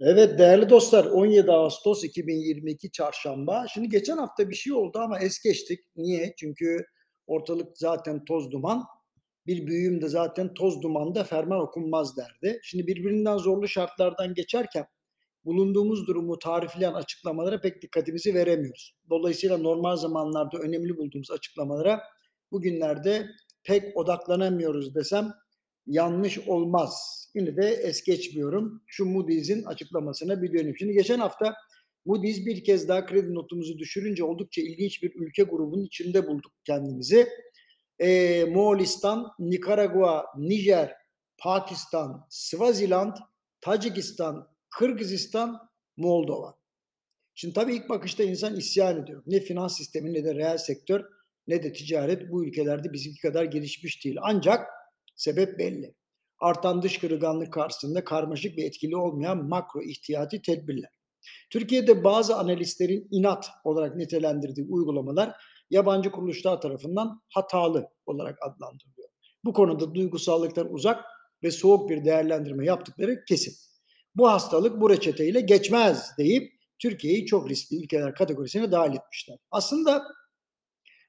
Evet değerli dostlar 17 Ağustos 2022 Çarşamba. Şimdi geçen hafta bir şey oldu ama es geçtik. Niye? Çünkü ortalık zaten toz duman. Bir büyüğüm de zaten toz dumanda ferman okunmaz derdi. Şimdi birbirinden zorlu şartlardan geçerken bulunduğumuz durumu tarifleyen açıklamalara pek dikkatimizi veremiyoruz. Dolayısıyla normal zamanlarda önemli bulduğumuz açıklamalara bugünlerde pek odaklanamıyoruz desem yanlış olmaz. Yine de es geçmiyorum. Şu Moody's'in açıklamasına bir döneyim. Şimdi geçen hafta Moody's bir kez daha kredi notumuzu düşürünce oldukça ilginç bir ülke grubunun içinde bulduk kendimizi. Ee, Moğolistan, Nikaragua, Nijer, Pakistan, Swaziland, Tacikistan, Kırgızistan, Moldova. Şimdi tabii ilk bakışta insan isyan ediyor. Ne finans sistemi ne de reel sektör ne de ticaret bu ülkelerde bizimki kadar gelişmiş değil. Ancak sebep belli artan dış kırılganlık karşısında karmaşık ve etkili olmayan makro ihtiyati tedbirler. Türkiye'de bazı analistlerin inat olarak nitelendirdiği uygulamalar yabancı kuruluşlar tarafından hatalı olarak adlandırılıyor. Bu konuda duygusallıktan uzak ve soğuk bir değerlendirme yaptıkları kesin. Bu hastalık bu reçeteyle geçmez deyip Türkiye'yi çok riskli ülkeler kategorisine dahil etmişler. Aslında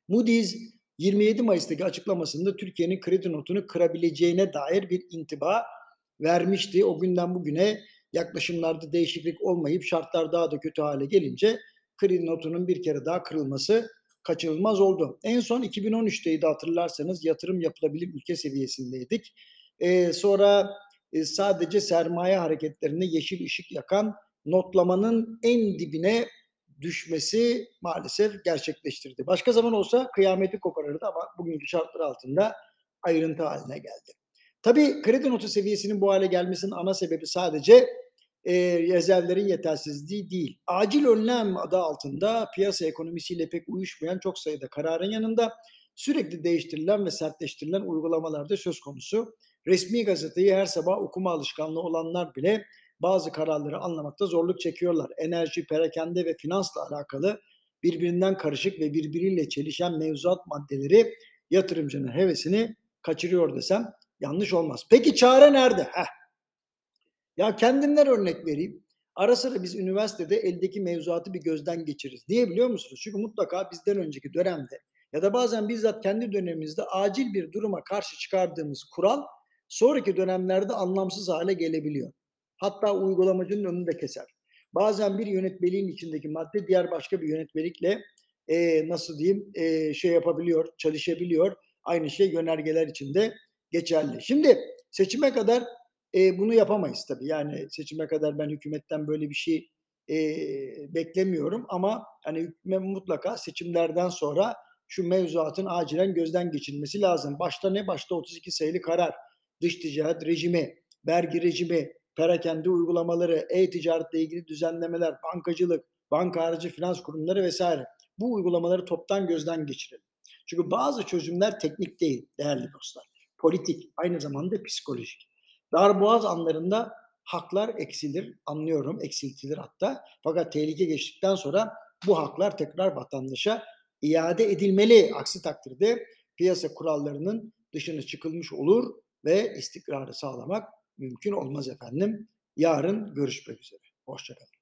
Moody's 27 Mayıs'taki açıklamasında Türkiye'nin kredi notunu kırabileceğine dair bir intiba vermişti. O günden bugüne yaklaşımlarda değişiklik olmayıp şartlar daha da kötü hale gelince kredi notunun bir kere daha kırılması kaçınılmaz oldu. En son 2013'teydi hatırlarsanız yatırım yapılabilir ülke seviyesindeydik. Ee, sonra e, sadece sermaye hareketlerine yeşil ışık yakan notlamanın en dibine düşmesi maalesef gerçekleştirdi. Başka zaman olsa kıyameti koparırdı ama bugünkü şartlar altında ayrıntı haline geldi. Tabii kredi notu seviyesinin bu hale gelmesinin ana sebebi sadece e, rezervlerin yetersizliği değil. Acil önlem adı altında piyasa ekonomisiyle pek uyuşmayan çok sayıda kararın yanında sürekli değiştirilen ve sertleştirilen uygulamalar da söz konusu. Resmi gazeteyi her sabah okuma alışkanlığı olanlar bile bazı kararları anlamakta zorluk çekiyorlar. Enerji, perakende ve finansla alakalı birbirinden karışık ve birbiriyle çelişen mevzuat maddeleri yatırımcının hevesini kaçırıyor desem yanlış olmaz. Peki çare nerede? Heh. Ya kendimden örnek vereyim. Ara sıra biz üniversitede eldeki mevzuatı bir gözden geçiririz. Niye biliyor musunuz? Çünkü mutlaka bizden önceki dönemde ya da bazen bizzat kendi dönemimizde acil bir duruma karşı çıkardığımız kural sonraki dönemlerde anlamsız hale gelebiliyor. Hatta uygulamacının önünü de keser. Bazen bir yönetmeliğin içindeki madde diğer başka bir yönetmelikle e, nasıl diyeyim e, şey yapabiliyor, çalışabiliyor. Aynı şey yönergeler içinde geçerli. Şimdi seçime kadar e, bunu yapamayız tabii. Yani seçime kadar ben hükümetten böyle bir şey e, beklemiyorum ama hani mutlaka seçimlerden sonra şu mevzuatın acilen gözden geçirilmesi lazım. Başta ne? Başta 32 sayılı karar, dış ticaret rejimi, vergi rejimi, perakende uygulamaları, e-ticaretle ilgili düzenlemeler, bankacılık, banka harici finans kurumları vesaire. Bu uygulamaları toptan gözden geçirelim. Çünkü bazı çözümler teknik değil değerli dostlar. Politik, aynı zamanda psikolojik. Darboğaz anlarında haklar eksilir, anlıyorum, eksiltilir hatta. Fakat tehlike geçtikten sonra bu haklar tekrar vatandaşa iade edilmeli. Aksi takdirde piyasa kurallarının dışına çıkılmış olur ve istikrarı sağlamak mümkün olmaz efendim. Yarın görüşmek üzere. Hoşçakalın.